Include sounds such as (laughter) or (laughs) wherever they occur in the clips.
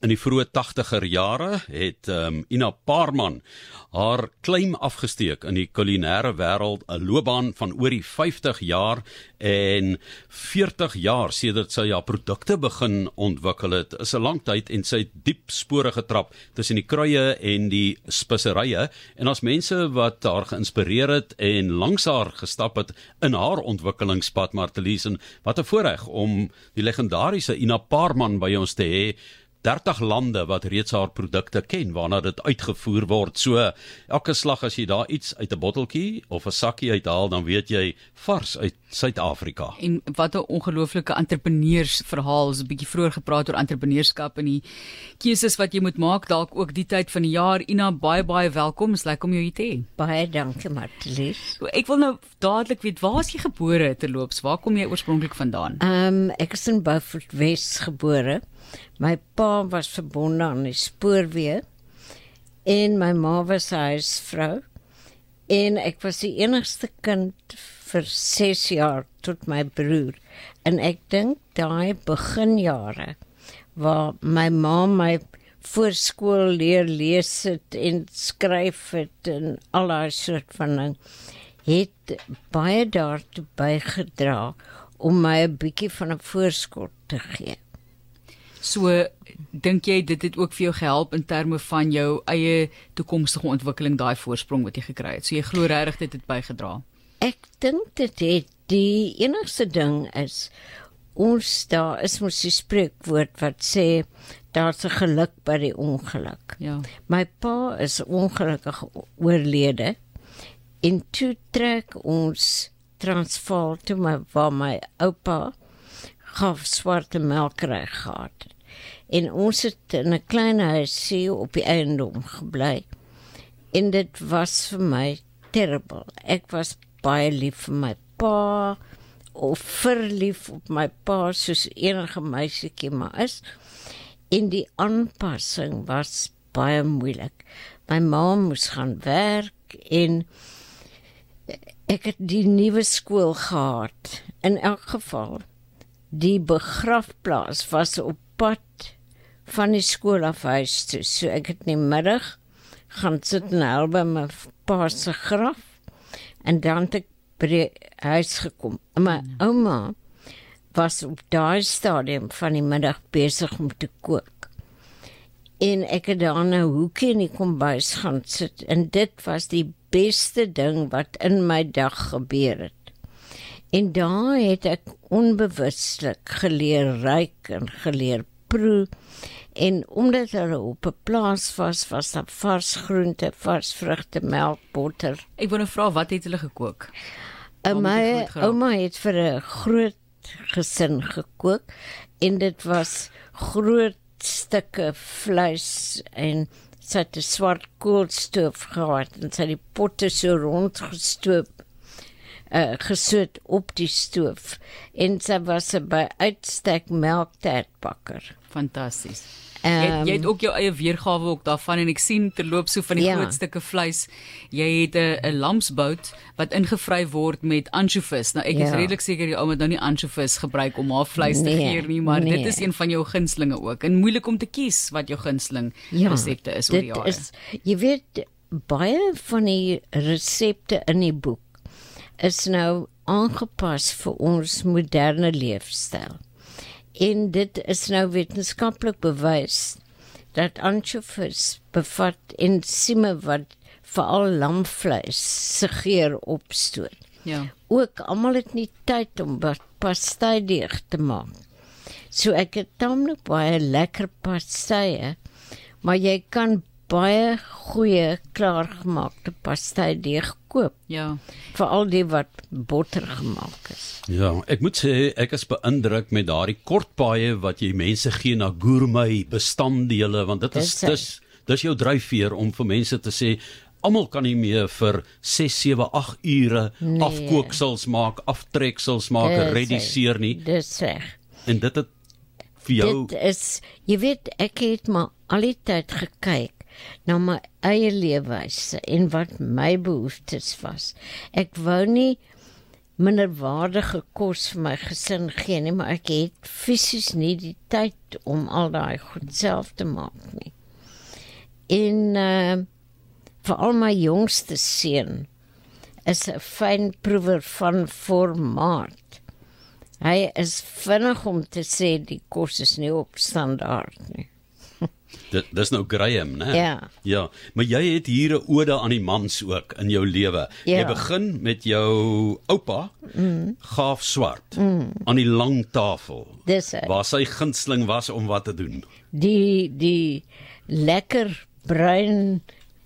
in die vroeë 80er jare het um, Ina Paarman haar claim afgesteek in die kulinaire wêreld, 'n loopbaan van oor die 50 jaar en 40 jaar sedert sy haar produkte begin ontwikkel het. Is 'n lang tyd en sy het diep spore getrap tussen die kruie en die speserye en as mense wat haar geïnspireer het en langs haar gestap het in haar ontwikkelingspad Martelies en wat 'n voorreg om die legendariese Ina Paarman by ons te hê 30 lande wat reeds haar produkte ken waarna dit uitgevoer word. So elke slag as jy daar iets uit 'n botteltjie of 'n sakkie uithaal, dan weet jy vars uit Suid-Afrika. En wat 'n ongelooflike entrepreneursverhaal. Ons 'n bietjie vroeër gepraat oor entrepreneurskap en die keuses wat jy moet maak dalk ook die tyd van die jaar. Ina, baie baie welkom. Dis lekker om jou hier te hê. Baie dankie, Martelies. Ek wil nou dadelik weet, waar is jy gebore terloops? Waar kom jy oorspronklik vandaan? Ehm um, ek is in Beaufort Wes gebore. My pa was verbonde aan die spoorweë en my ma was huisvrou en ek was die enigste kind vir 6 jaar tot my broer en ek dink daai beginjare waar my ma my voorskool leer lees het en skryf het en al daai soort van ding het baie daartoe bygedra om my 'n bietjie van 'n voorskot te gee. So dink jy dit het ook vir jou gehelp in terme van jou eie toekomstige ontwikkeling daai voorsprong wat jy gekry het. So jy glo regtig dit het bygedra. Ek dink dit het die enigste ding is ons daar is mos 'n spreekwoord wat sê daar's 'n geluk by die ongeluk. Ja. My pa is ongelukkig oorlede en toe trek ons Transvaal toe my waar my oupa gaf swarte melkry gehad. het. En ons het in 'n klein huisie op die eiendom gebly. En dit was vir my terrible. Ek was baie lief vir my pa of verlief op my pa soos enige meisietjie maar is. En die aanpassing was baie moeilik. My ma moes gaan werk en ek het die nuwe skool gehad. In elk geval die begrafplaas was op pad van die skool af huis toe. So ek het in die middag gaan sit en help by my pa se graf en dan het ek by die huis gekom. En my ouma was op daai stadium van die middag besig om te kook. En ek het daar 'n hoekie in die kombuis gaan sit en dit was die beste ding wat in my dag gebeur het. En daar het ek onbewuslik geleer ryk en geleer proe. En omdat hulle op 'n plaas was, was daar vars groente, vars vrugte, melk, botter. Ek wou nou vra wat het hulle gekook? En my ouma het vir 'n groot gesin gekook en dit was groot stukke vleis en sy het 'n swart koolstoof gehad en sy het die potte so rondgestoop uh, gesoet op die stoof en sy was 'n by uitstek melktertbakker. Fantasties. Jy, het- jy het ook jou eie weergawe ook daarvan en ek sien terloop so van die Ja. groot stukke vleis. Jy het 'n 'n lamsbout wat ingevry word met ansjovis. Nou ek is Ja. redelik seker die ou moet nou nie ansjovis gebruik om haar vleis te Nee, gee nie, maar dit nee. is een van jou gunstlinge ook. En moeilik om te kies wat jou gunsteling resepte is oor die dit jare. Is, jy weet baie van die resepte in die boek is nou aangepas vir ons moderne leefstyl. En dit is nou wetenskaplik bewys dat ansjovis bevat ensieme wat veral lamvleis se geur opstoot. Ja. Ook almal het nie tyd om wat pasteideeg te maak. So ek het taamlik baie lekker pastye, maar jy kan baie goeie klaargemaakte pasteideeg koop, Ja. veral die wat botter gemaak is. Ja, ek moet sê ek is beïndruk met daardie kort paaie wat jy mense gee na gourmet bestanddele want dit is Dis dis jou dryfveer om vir mense te sê almal kan nie meer vir 6, 7, 8 ure Nee. afkooksels maak, aftreksels maak, Dis rediseer nie Dis reg. en dit het vir jou Dit is jy weet ek het maar al die tyd gekyk na my eie leefwyse en wat my behoeftes was. Ek wou nie minderwaardige kos vir my gesin gee nie, maar ek het fisies nie die tyd om al daai goed self te maak nie. En uh veral my jongste seun is 'n fyn proewer van formaat. Hy is vinnig om te sê die kos is nie op standaard nie. Dit dis nou Graham, né? Ja. Ja, maar jy het hier 'n ode aan die mans ook in jou lewe. Ja. Jy begin met jou oupa, mm. Gaaf Swart, mm. aan die lang tafel. Dis hy. Waar sy gunsteling was om wat te doen. die die lekker bruin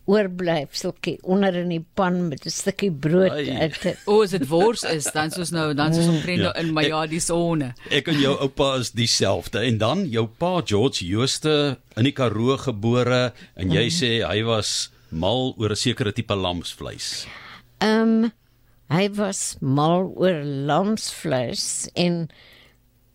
oorblyfseltjie onder in die pan met 'n stukkie brood uit. O, as dit wors is, dan soos nou, dan soos omtrent Ja. nou in my ja, die sone. Ek en jou oupa is dieselfde en dan jou pa George Jooste in die Karoo gebore en jy sê hy was mal oor 'n sekere tipe lamsvleis. Ehm um, hy was mal oor lamsvleis en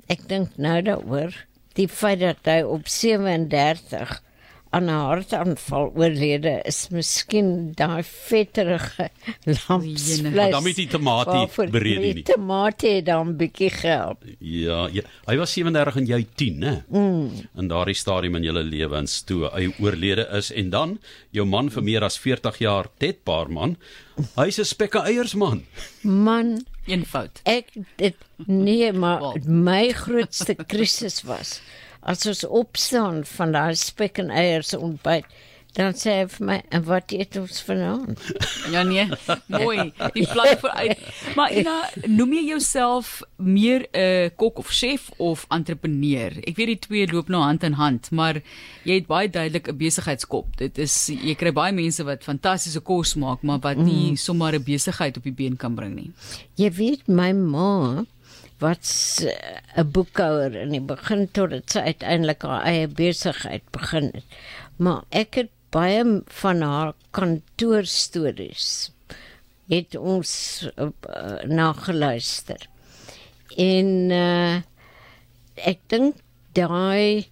ek dink nou daaroor die feit dat hy op 37 aan 'n hartaanval oorlede is miskien daai vetterige lamsvleis. Maar dan met die tamatie waarvoor berede nie. Die tamatie het dan bietjie gehelp. Ja, ja, hy was 37 en jy 10, né? Mm. In daardie stadium in julle lewens toe hy oorlede is en dan jou man vir meer as 40 jaar, Ted Paarman, hy's 'n spekke eiers man. Man, Eenvoud. Ek dit nee, maar Wel. my grootste krisis was as ons opstaan van daai spek en eiers ontbyt, dan sê hy vir my, "En wat eet ons vanaand?" (laughs) Ja nee, mooi. Die plan vooruit. Maar Ina, noem jy jouself meer 'n uh, kok of chef of entrepreneur? Ek weet die twee loop nou hand in hand, maar jy het baie duidelik 'n besigheidskop. Dit is jy kry baie mense wat fantastiese kos maak, maar wat nie sommer 'n besigheid op die been kan bring nie. Jy weet my ma wat s- 'n boekhouer in die begin tot dit sy uiteindelik haar eie besigheid begin het. Maar ek het baie van haar kantoorstories het ons uh, nageluister. En uh, ek dink daai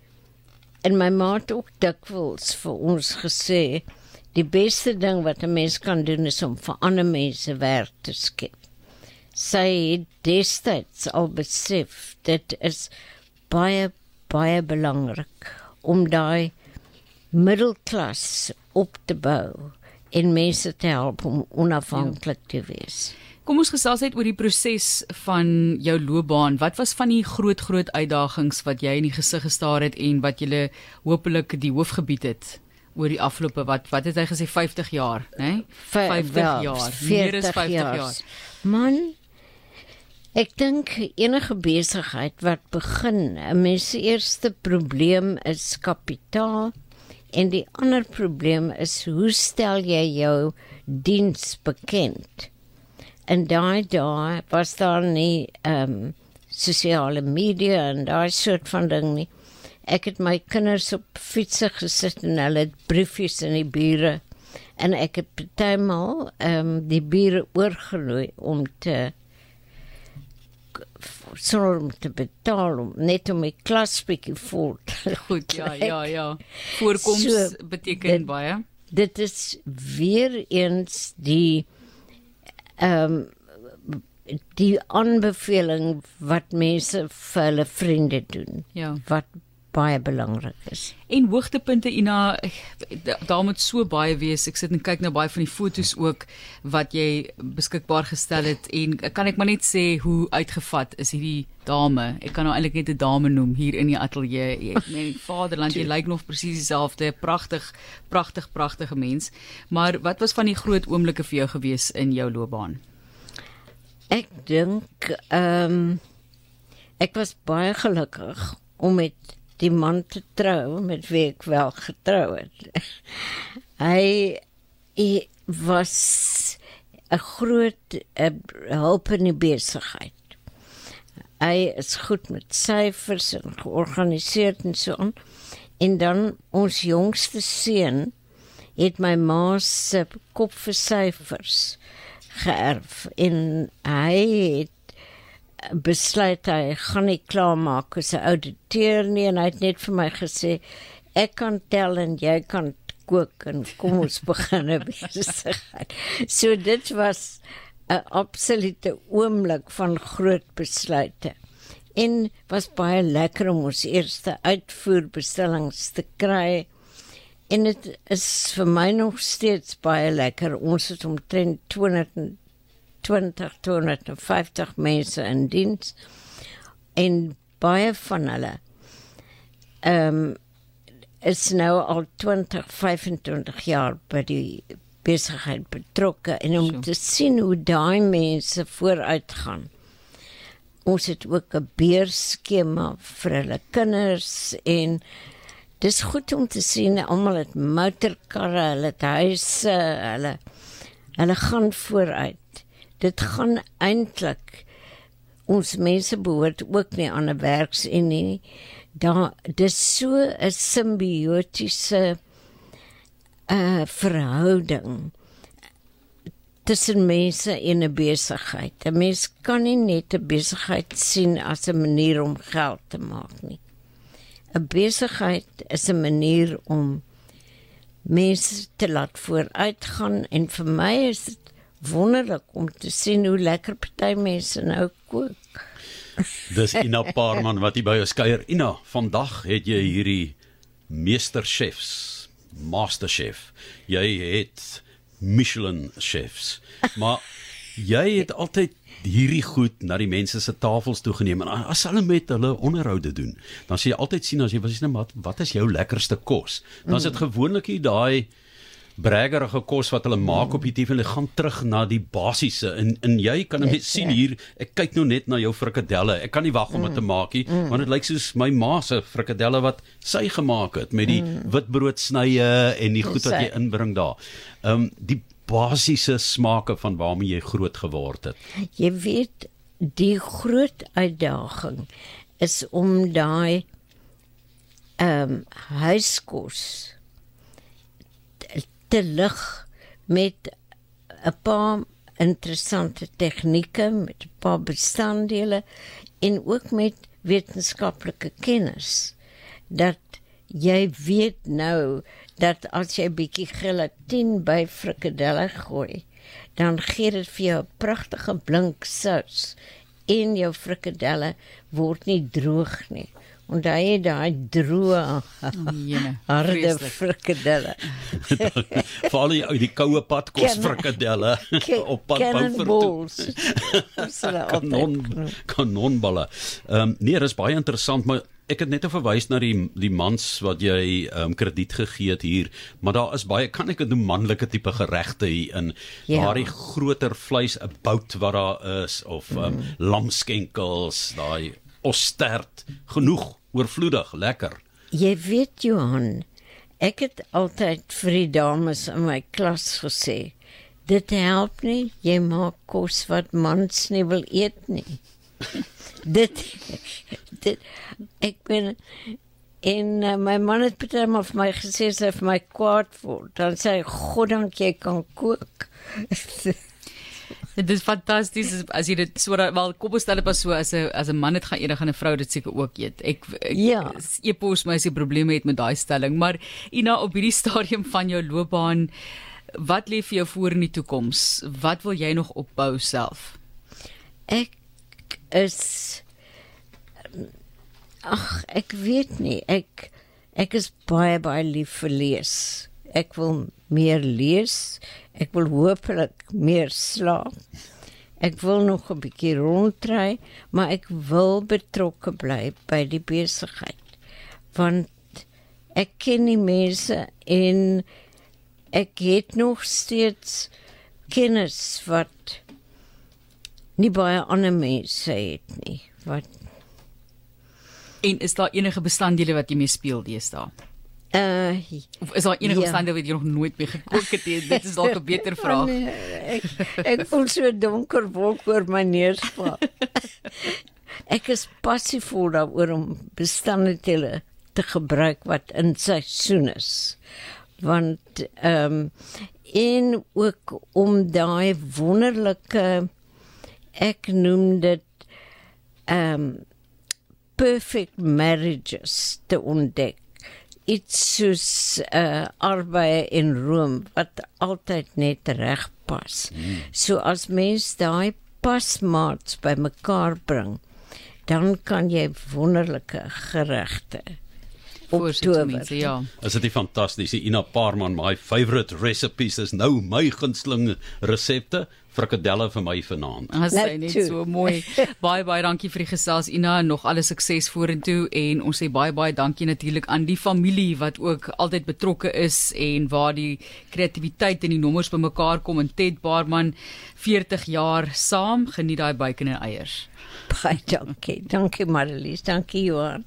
en my ma het ook dikwels vir ons gesê die beste ding wat 'n mens kan doen is om vir ander mense werk te skep sy het destyds al besef dit is baie baie belangrik om daai middelklas op te bou en mense te help om onafhanklik te wees. Kom ons gesels net oor die proses van jou loopbaan. Wat was van die groot groot uitdagings wat jy in die gesig gestaar het en wat jy hopelik die hoofgebied het oor die afgelope wat wat het hy gesê 50 jaar, né? Nee? 50 wel, jaar. Meer as 50 jaar. jaar. Man, ek dink enige besigheid wat begin, 'n mens se eerste probleem is kapitaal en die ander probleem is hoe stel jy jou diens bekend? En daai daai was daar nie ehm um, sosiale media en daai soort van ding nie. Ek het my kinders op fietsse gesit en hulle het briefies in die bure en ek het partymal ehm um, die bure oorgenooi om te sonder om te betaal om net om my klas bietjie vol. te (laughs) Goed, ja, ja, ja. Voorkoms So, beteken dit- baie. Dit is weer eens die ehm um, die aanbeveling wat mense vir hulle vriende doen Ja. wat baie belangrik is. En hoogtepunte Ina, da- daar moet so baie wees. Ek sit en kyk nou baie van die fotos ook wat jy beskikbaar gestel het en kan ek maar net sê hoe uitgevat is hierdie dame. Ek kan nou eintlik net 'n dame noem hier in die ateljee. Nee, vaderland, jy lyk nog presies dieselfde. Pragtig, pragtig, pragtige mens. Maar wat was van die groot oomblikke vir jou gewees in jou loopbaan? Ek dink ehm um, ek was baie gelukkig om met die man te trou met wie ek wel getrou het. (laughs) hy, hy was 'n groot uh, hulp in die besigheid. Hy is goed met syfers en georganiseerd en so aan. En dan ons jongste seun het my ma se kop vir syfers geërf en hy het besluit hy gaan nie klaarmaak as 'n ouditeur nie en hy het net vir my gesê ek kan tel en jy kan kook en kom ons (laughs) begin 'n besigheid. So dit was 'n absolute oomblik van groot besluite. En was baie lekker om ons eerste uitvoerbestellings te kry. En dit is vir my nog steeds baie lekker. Ons het omtrent 220 250 mense in diens en baie van hulle ehm um, is nou al 20 25 jaar by die besigheid betrokke en om So. te sien hoe daai mense vooruit gaan. Ons het ook 'n beurskema vir hulle kinders en dis goed om te sien almal het motorkarre, hulle het huise, hulle hulle gaan vooruit. Dit gaan eintlik ons mense behoort ook nie aan 'n werksunie nie. Daar dis so 'n simbiotiese uh verhouding tussen mense en 'n besigheid. 'n Mens kan nie net 'n besigheid sien as 'n manier om geld te maak nie. 'n Besigheid is 'n manier om mense te laat vooruitgaan en vir my is dit wonderlik om te sien hoe lekker party mense nou kook. Dis Ina Parman wat hier by ons kuier. Ina, vandag het jy hierdie meesterchefs, masterchef. Jy het Michelin chefs. Maar jy het altyd hierdie goed na die mense se tafels toe geneem en as hulle met hulle onderhoude doen, dan sê jy altyd sien as jy was net wat wat is jou lekkerste kos? Dan is dit gewoonlik nie daai breggerige kos wat hulle maak op die TV hulle gaan terug na die basiese. En en jy kan net sien hier ek kyk nou net na jou frikadelle. Ek kan nie wag om dit te maak nie want dit lyk soos my ma se frikadelle wat sy gemaak het met die witbroodsnye en die goed wat jy inbring daar. Ehm um, die basiese smake van waarmee jy groot geword het. Jy weet die groot uitdaging is om daai ehm um, huiskos te- lig met 'n paar interessante tegnieke met 'n paar bestanddele en ook met wetenskaplike kennis dat jy weet nou dat as jy bietjie gelatine by frikadelle gooi dan gee dit vir jou 'n pragtige blink sous en jou frikadelle word nie droog nie. Onthou jy daai droë harde frikadelle. (laughs) veral die uit die koue pad kos frikadelle (laughs) op pad Beaufort (laughs) altyd kanon kanonballe. Ehm um, nee, dis baie interessant, maar ek het net verwys na die die mans wat jy ehm um, krediet gegee het hier, maar daar is baie kan ek dit noem manlike tipe geregte hier in Ja. daardie groter vleis 'n bout wat daar is of ehm um, lamskenkels, daai ostert, genoeg, oorvloedig, lekker. Jy weet Johan, ek het altyd vir die dames in my klas gesê, dit help nie jy maak kos wat mans nie wil eet nie. (laughs) dit dit ek ben en uh, my man het maal vir my gesê hy vir my kwaad word, dan sê hy goddank jy kan kook. (laughs) (laughs) Dit is fantasties as- jy dit so dat- wel kom ons stel dit pas so as 'n as 'n man dit gaan eet, dan gaan 'n vrou dit seker ook eet. Ek, ek Ja. epos my as jy probleme het met daai stelling, maar Ina op hierdie stadium van jou loopbaan wat lê vir jou voor in die toekoms? Wat wil jy nog opbou self? Ek is Ag, ek weet nie. Ek ek is baie baie lief vir lees. Ek wil meer lees. Ek wil hopelik meer slaap. Ek wil nog 'n bietjie rondry, maar ek wil betrokke bly by die besigheid. Want ek ken die mense en ek het nog steeds kennis wat nie baie ander mense het nie. Wat En is daar enige bestanddele wat jy mee speel deesdae? Uh Of is daar enige Ja. bestanddele wat jy nog nooit mee gekook het? nie? Dit is dalk 'n beter (laughs) vraag. Nee, ek ek voel so donker wolk oor my neusvlak. (laughs) ek is passievol daaroor om bestanddele te gebruik wat in seisoen is. Want ehm um, en ook om daai wonderlike ek noem dit ehm um, perfect marriages te ontdek. Iets soos uh arbei en room wat altyd net reg pas. Mm. So as mens daai pasmaats bymekaar bring, dan kan jy wonderlike geregte optower. mense, ja. Is dit nie fantasties? Ina Parman, my favourite recipes is nou my gunsteling resepte frikadelle vir my vanaand. Net sy net so mooi. (laughs) Baie baie dankie vir die gesels Ina en nog alle sukses vorentoe en ons sê baie baie dankie natuurlik aan die familie wat ook altyd betrokke is en waar die kreatiwiteit en die nommers bymekaar kom en Ted Baarman 40 jaar saam geniet daai bacon en eiers. Baie dankie. Dankie Marlies, dankie Johan.